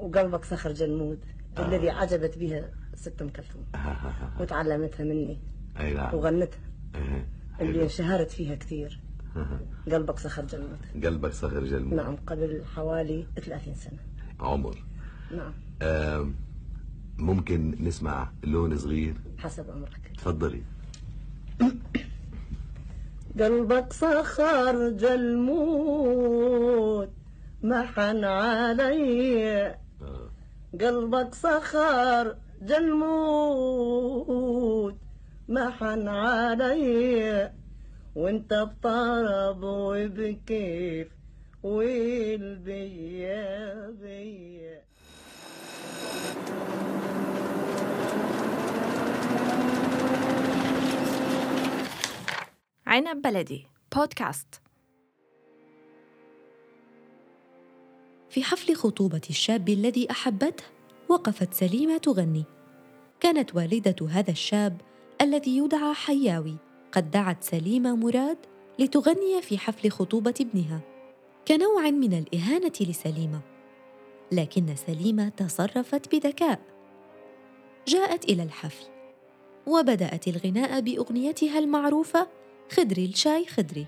وقلبك صخر جلمود آه. الذي عجبت بها ست أم كلثوم. وتعلمتها مني. أي نعم. وغنتها. اللي انشهرت فيها كثير. قلبك صخر جلمود قلبك صخر جلمود نعم قبل حوالي 30 سنة. عمر. نعم. آه ممكن نسمع لون صغير؟ حسب أمرك تفضلي. قلبك صخر جلمود محن علي. آه. قلبك صخر جلمود محن علي. وانت بطرب وبكيف والبيا بيا عنب بلدي بودكاست في حفل خطوبة الشاب الذي أحبته وقفت سليمة تغني. كانت والدة هذا الشاب الذي يدعى حياوي. قد دعت سليمة مراد لتغني في حفل خطوبة ابنها. كنوع من الإهانة لسليمة. لكن سليمة تصرفت بذكاء جاءت إلى الحفل. وبدأت الغناء بأغنيتها المعروفة خدري الشاي خدري.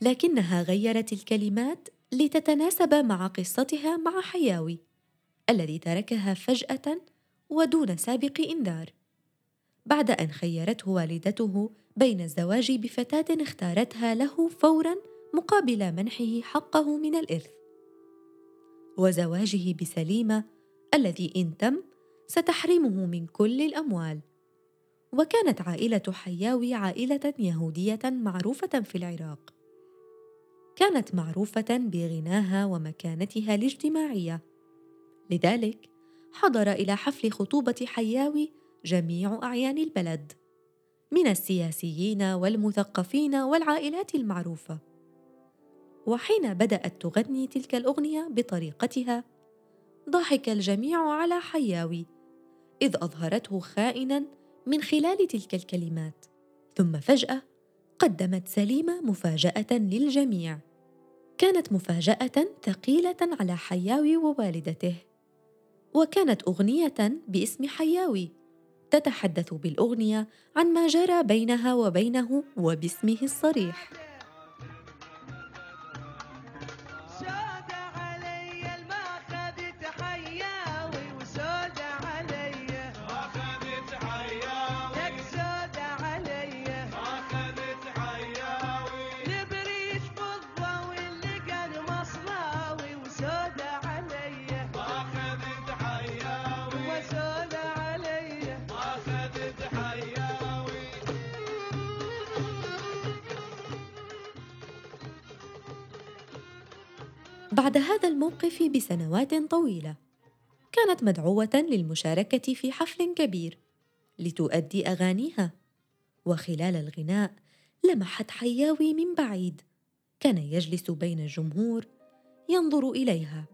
لكنها غيرت الكلمات لتتناسب مع قصتها مع حياوي الذي تركها فجأة ودون سابق إنذار. بعد أن خيرته والدته بين الزواج بفتاة اختارتها له فورا مقابل منحه حقه من الإرث. وزواجه بسليمة الذي إن تم ستحرمه من كل الأموال. وكانت عائلة حياوي عائلة يهودية معروفة في العراق. كانت معروفة بغناها ومكانتها الاجتماعية. لذلك حضر إلى حفل خطوبة حياوي جميع أعيان البلد من السياسيين والمثقفين والعائلات المعروفة. وحين بدأت تغني تلك الأغنية بطريقتها ضحك الجميع على حياوي إذ أظهرته خائنا من خلال تلك الكلمات. ثم فجأة قدمت سليمة مفاجأة للجميع. كانت مفاجأة ثقيلة على حياوي ووالدته. وكانت أغنية باسم حياوي تتحدث بالأغنية عن ما جرى بينها وبينه وباسمه الصريح. بعد هذا الموقف بسنوات طويلة. كانت مدعوة للمشاركة في حفل كبير لتؤدي أغانيها. وخلال الغناء لمحت حياوي من بعيد. كان يجلس بين الجمهور ينظر إليها.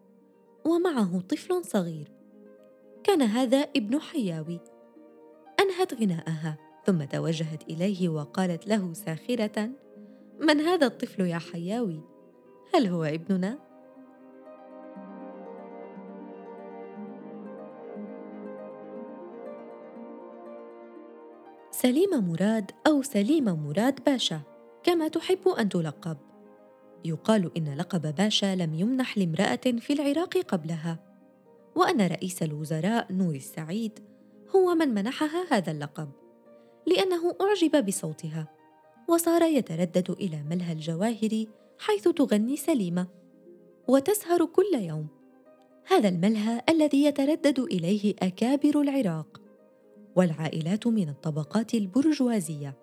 ومعه طفل صغير. كان هذا ابن حياوي. أنهت غناءها. ثم توجهت إليه وقالت له ساخرة من هذا الطفل يا حياوي؟ هل هو ابننا؟ سليمة مراد أو سليمة مراد باشا كما تحب أن تلقب. يقال إن لقب باشا لم يمنح لامرأة في العراق قبلها. وأن رئيس الوزراء نور السعيد هو من منحها هذا اللقب لأنه أعجب بصوتها وصار يتردد إلى ملهى الجواهر حيث تغني سليمة وتسهر كل يوم. هذا الملهى الذي يتردد إليه أكابر العراق. والعائلات من الطبقات البرجوازية.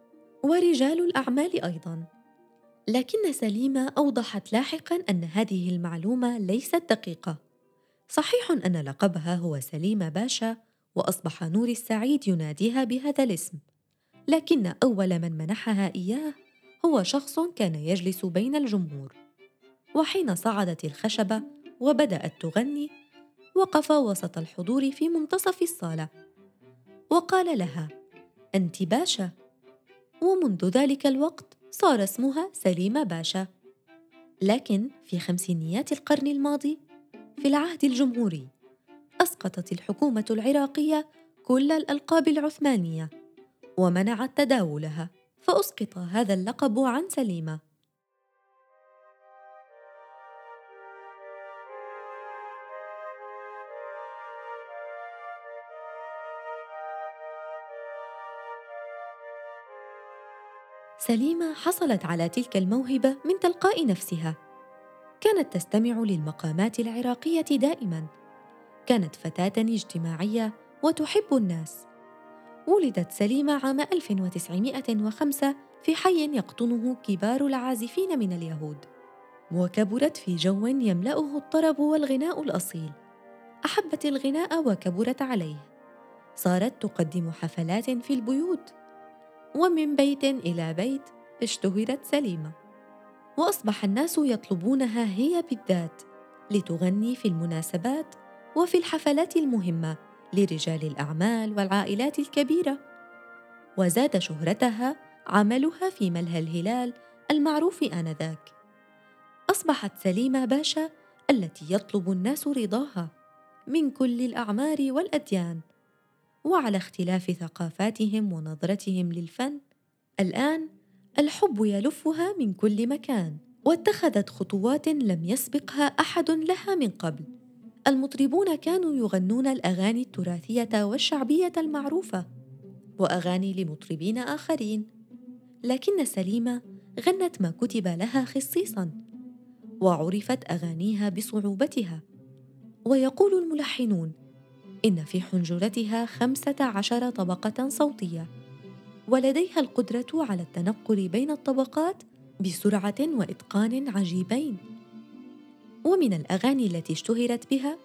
ورجال الأعمال أيضا. لكن سليمة أوضحت لاحقا أن هذه المعلومة ليست دقيقة. صحيح أن لقبها هو سليمة باشا وأصبح نور السعيد يناديها بهذا الاسم. لكن أول من منحها إياه هو شخص كان يجلس بين الجمهور. وحين صعدت الخشبة وبدأت تغني وقف وسط الحضور في منتصف الصالة. وقال لها أنت باشا. ومنذ ذلك الوقت صار اسمها سليمة باشا. لكن في خمسينيات القرن الماضي في العهد الجمهوري أسقطت الحكومة العراقية كل الألقاب العثمانية ومنعت تداولها فأسقط هذا اللقب عن سليمة. سليمة حصلت على تلك الموهبة من تلقاء نفسها. كانت تستمع للمقامات العراقية دائما. كانت فتاة اجتماعية وتحب الناس. ولدت سليمة عام 1905 في حي يقطنه كبار العازفين من اليهود. وكبرت في جو يملأه الطرب والغناء الأصيل. أحبت الغناء وكبرت عليه. صارت تقدم حفلات في البيوت ومن بيت إلى بيت اشتهرت سليمة. وأصبح الناس يطلبونها هي بالذات لتغني في المناسبات وفي الحفلات المهمة لرجال الأعمال والعائلات الكبيرة. وزاد شهرتها عملها في ملهى الهلال المعروف آنذاك. أصبحت سليمة باشا التي يطلب الناس رضاها من كل الأعمار والأديان. وعلى اختلاف ثقافاتهم ونظرتهم للفن الآن الحب يلفها من كل مكان واتخذت خطوات لم يسبقها أحد لها من قبل. المطربون كانوا يغنون الأغاني التراثية والشعبية المعروفة وأغاني لمطربين آخرين. لكن سليمة غنت ما كتب لها خصيصا وعرفت أغانيها بصعوبتها. ويقول الملحنون إن في حنجرتها خمسة عشر طبقة صوتية ولديها القدرة على التنقل بين الطبقات بسرعة وإتقان عجيبين. ومن الأغاني التي اشتهرت بها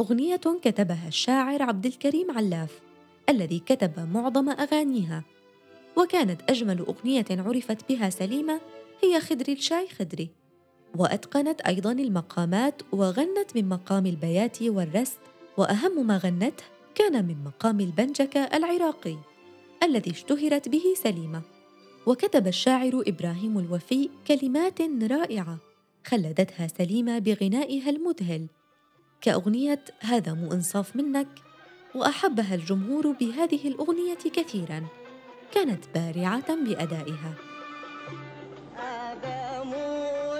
أغنية كتبها الشاعر عبد الكريم علاف الذي كتب معظم أغانيها. وكانت أجمل أغنية عرفت بها سليمة هي خدري الشاي خدري وأتقنت أيضا المقامات وغنت من مقام البيات والرست وأهم ما غنته كان من مقام البنجكه العراقي الذي اشتهرت به سليمة. وكتب الشاعر إبراهيم الوفي كلمات رائعة خلدتها سليمة بغنائها المذهل. كأغنية هذا مو إنصاف منك وأحبها الجمهور بهذه الأغنية كثيرا. كانت مو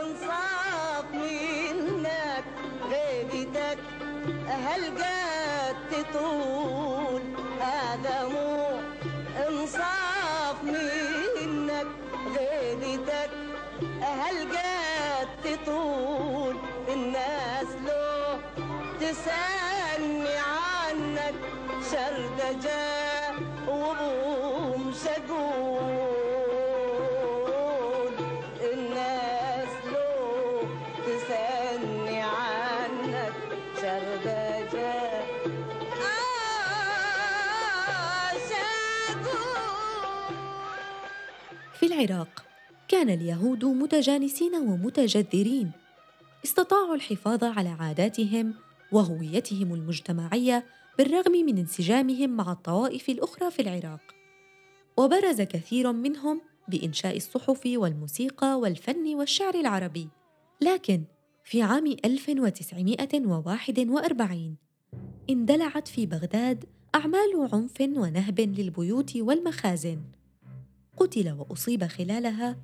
إنصاف منك غيبتك هالقد تطول. هذا مو إنصاف منك غيبتك هالقد تطول. الناس لو تسألني عنك شردجة وبوم شقول. العراق. كان اليهود متجانسين ومتجذرين. استطاعوا الحفاظ على عاداتهم وهويتهم المجتمعية بالرغم من انسجامهم مع الطوائف الأخرى في العراق. وبرز كثير منهم بإنشاء الصحف والموسيقى والفن والشعر العربي. لكن في عام 1941 اندلعت في بغداد أعمال عنف ونهب للبيوت والمخازن. قتل وأصيب خلالها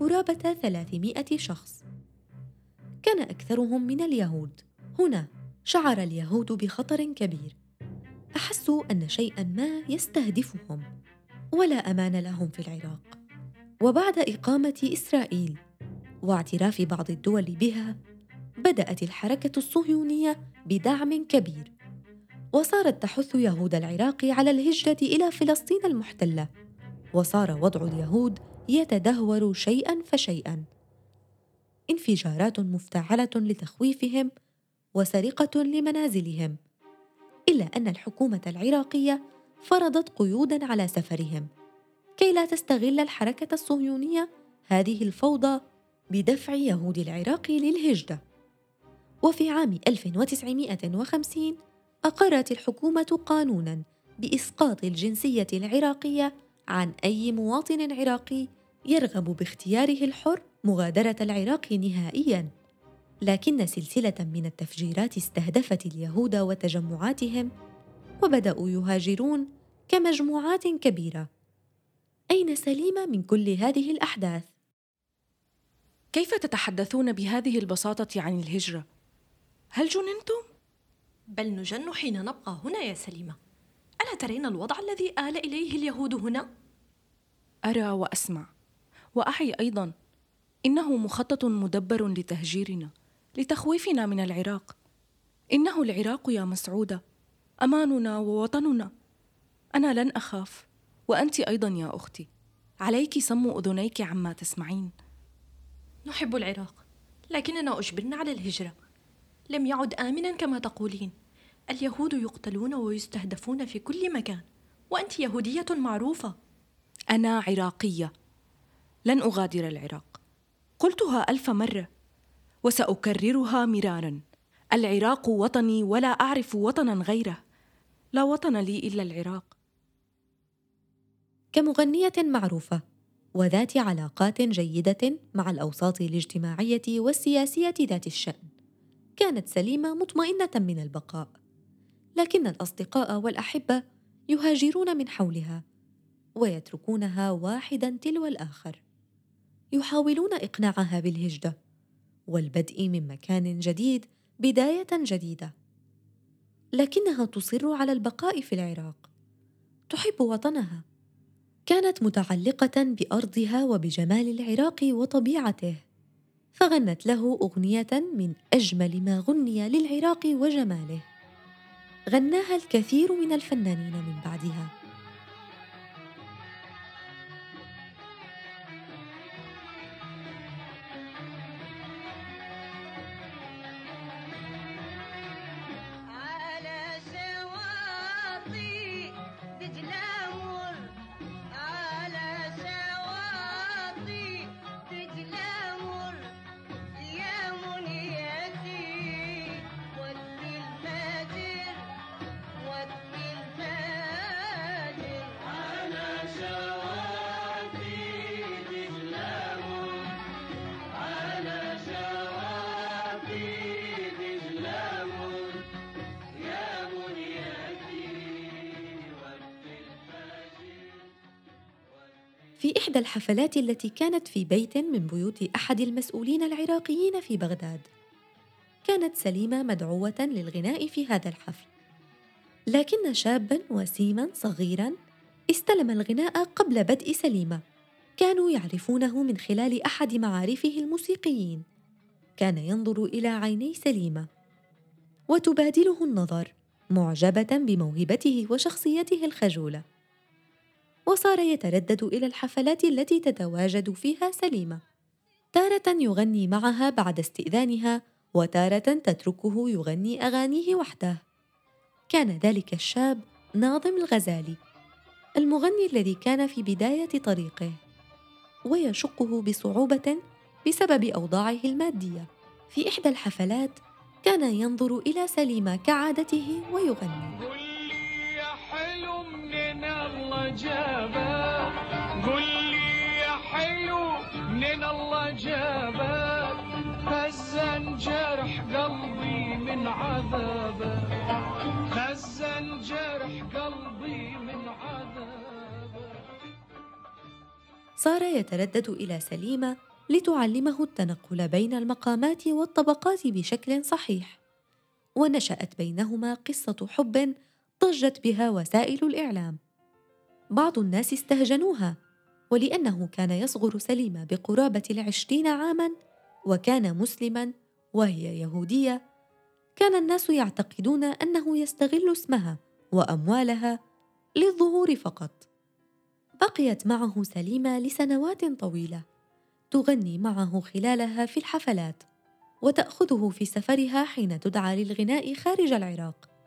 قرابة 300 شخص. كان أكثرهم من اليهود. هنا شعر اليهود بخطر كبير. أحسوا أن شيئا ما يستهدفهم ولا أمان لهم في العراق. وبعد إقامة إسرائيل واعتراف بعض الدول بها بدأت الحركة الصهيونية بدعم كبير. وصارت تحث يهود العراق على الهجرة إلى فلسطين المحتلة. وصار وضع اليهود يتدهور شيئا فشيئا. انفجارات مفتعلة لتخويفهم وسرقة لمنازلهم إلا أن الحكومة العراقية فرضت قيوداً على سفرهم. كي لا تستغل الحركة الصهيونية هذه الفوضى بدفع يهود العراق للهجرة. وفي عام 1950 أقرت الحكومة قانوناً بإسقاط الجنسية العراقية عن أي مواطن عراقي يرغب باختياره الحر مغادرة العراق نهائياً لكن سلسلة من التفجيرات استهدفت اليهود وتجمعاتهم وبدأوا يهاجرون كمجموعات كبيرة أين سليمة من كل هذه الأحداث؟ كيف تتحدثون بهذه البساطة عن الهجرة؟ هل جننتم؟ بل نجن حين نبقى هنا يا سليمة ألا ترين الوضع الذي آل إليه اليهود هنا؟ أرى وأسمع. وأعي أيضا. إنه مخطط مدبر لتهجيرنا لتخويفنا من العراق. إنه العراق يا مسعودة أماننا ووطننا. أنا لن أخاف وأنت أيضا يا أختي. عليك صم أذنيك عما تسمعين. نحب العراق لكننا أجبرنا على الهجرة. لم يعد آمنا كما تقولين. اليهود يقتلون ويستهدفون في كل مكان. وأنت يهودية معروفة. أنا عراقية. لن أغادر العراق. قلتها ألف مرة وسأكررها مرارا. العراق وطني ولا أعرف وطنا غيره. لا وطن لي إلا العراق. كمغنية معروفة وذات علاقات جيدة مع الأوساط الاجتماعية والسياسية ذات الشأن. كانت سليمة مطمئنة من البقاء. لكن الأصدقاء والأحبة يهاجرون من حولها. ويتركونها واحدا تلو الآخر. يحاولون إقناعها بالهجرة والبدء من مكان جديد بداية جديدة. لكنها تصر على البقاء في العراق. تحب وطنها. كانت متعلقة بأرضها وبجمال العراق وطبيعته. فغنت له أغنية من أجمل ما غني للعراق وجماله. غناها الكثير من الفنانين من بعدها. في إحدى الحفلات التي كانت في بيت من بيوت أحد المسؤولين العراقيين في بغداد. كانت سليمة مدعوة للغناء في هذا الحفل. لكن شابا وسيما صغيرا استلم الغناء قبل بدء سليمة. كانوا يعرفونه من خلال أحد معارفه الموسيقيين. كان ينظر إلى عيني سليمة. وتبادله النظر معجبة بموهبته وشخصيته الخجولة. وصار يتردد إلى الحفلات التي تتواجد فيها سليمة. تارة يغني معها بعد استئذانها وتارة تتركه يغني أغانيه وحده. كان ذلك الشاب ناظم الغزالي المغني الذي كان في بداية طريقه ويشقه بصعوبة بسبب أوضاعه المادية. في إحدى الحفلات كان ينظر إلى سليمة كعادته ويغني. جابك قول لي يا حلو منين الله جابك خزن جرح قلبي من عذابك خزن جرح قلبي من عذابك صار يتردد إلى سليمة لتعلمه التنقل بين المقامات والطبقات بشكل صحيح. ونشأت بينهما قصة حب ضجت بها وسائل الإعلام. بعض الناس استهجنوها ولأنه كان يصغر سليمة بقرابة العشرين عاما وكان مسلما وهي يهودية. كان الناس يعتقدون أنه يستغل اسمها وأموالها للظهور فقط. بقيت معه سليمة لسنوات طويلة تغني معه خلالها في الحفلات وتأخذه في سفرها حين تدعى للغناء خارج العراق.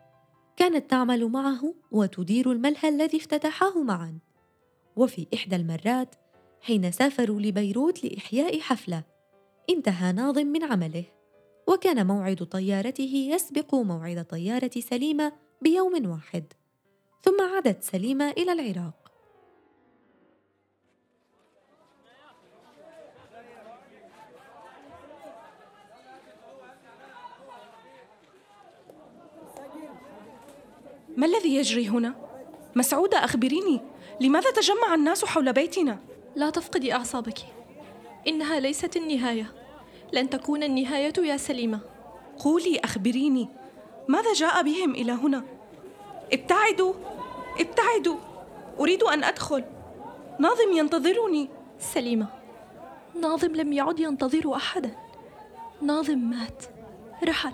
كانت تعمل معه وتدير الملهى الذي افتتحاه معا. وفي إحدى المرات حين سافروا لبيروت لإحياء حفلة انتهى ناظم من عمله وكان موعد طيارته يسبق موعد طيارة سليمة بيوم واحد ثم عادت سليمة إلى العراق. ما الذي يجري هنا؟ مسعودة أخبريني. لماذا تجمع الناس حول بيتنا؟ لا تفقدي أعصابك. إنها ليست النهاية. لن تكون النهاية يا سليمة. قولي أخبريني. ماذا جاء بهم إلى هنا؟ ابتعدوا ابتعدوا. أريد أن أدخل. ناظم ينتظرني. سليمة ناظم لم يعد ينتظر أحدا. ناظم مات. رحل.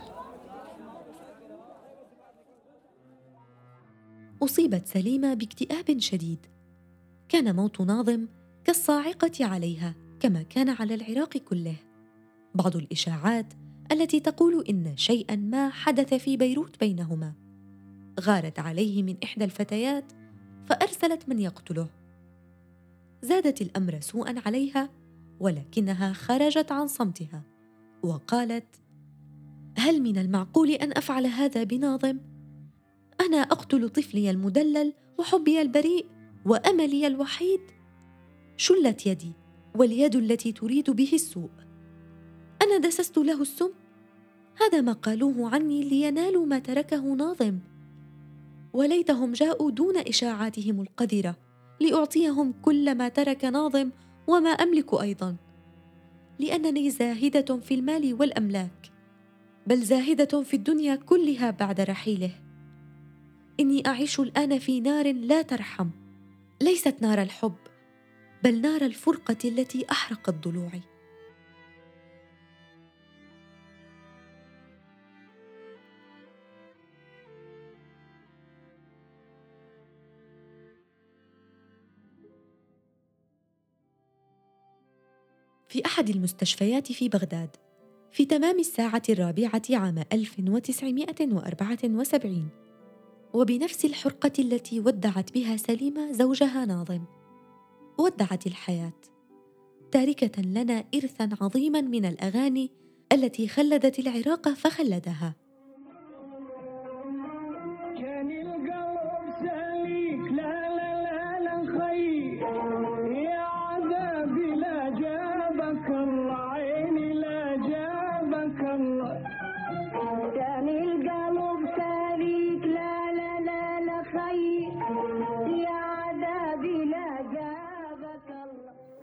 أصيبت سليمة باكتئاب شديد. كان موت ناظم كالصاعقة عليها كما كان على العراق كله. بعض الإشاعات التي تقول إن شيئا ما حدث في بيروت بينهما. غارت عليه من إحدى الفتيات فأرسلت من يقتله. زادت الأمر سوءا عليها ولكنها خرجت عن صمتها. وقالت هل من المعقول أن أفعل هذا بناظم؟ أنا أقتل طفلي المدلل وحبي البريء وأملي الوحيد. شلت يدي واليد التي تريد به السوء. أنا دسست له السم. هذا ما قالوه عني لينالوا ما تركه ناظم. وليتهم جاءوا دون إشاعاتهم القذرة لأعطيهم كل ما ترك ناظم وما أملك أيضا. لأنني زاهدة في المال والأملاك بل زاهدة في الدنيا كلها بعد رحيله. إني أعيش الآن في نار لا ترحم. ليست نار الحب بل نار الفرقة التي احرقت ضلوعي في أحد المستشفيات في بغداد في تمام الساعة الرابعة عام 1974 وبنفس الحرقة التي ودعت بها سليمة زوجها ناظم. ودعت الحياة. تاركة لنا إرثا عظيما من الأغاني التي خلدت العراق فخلدها.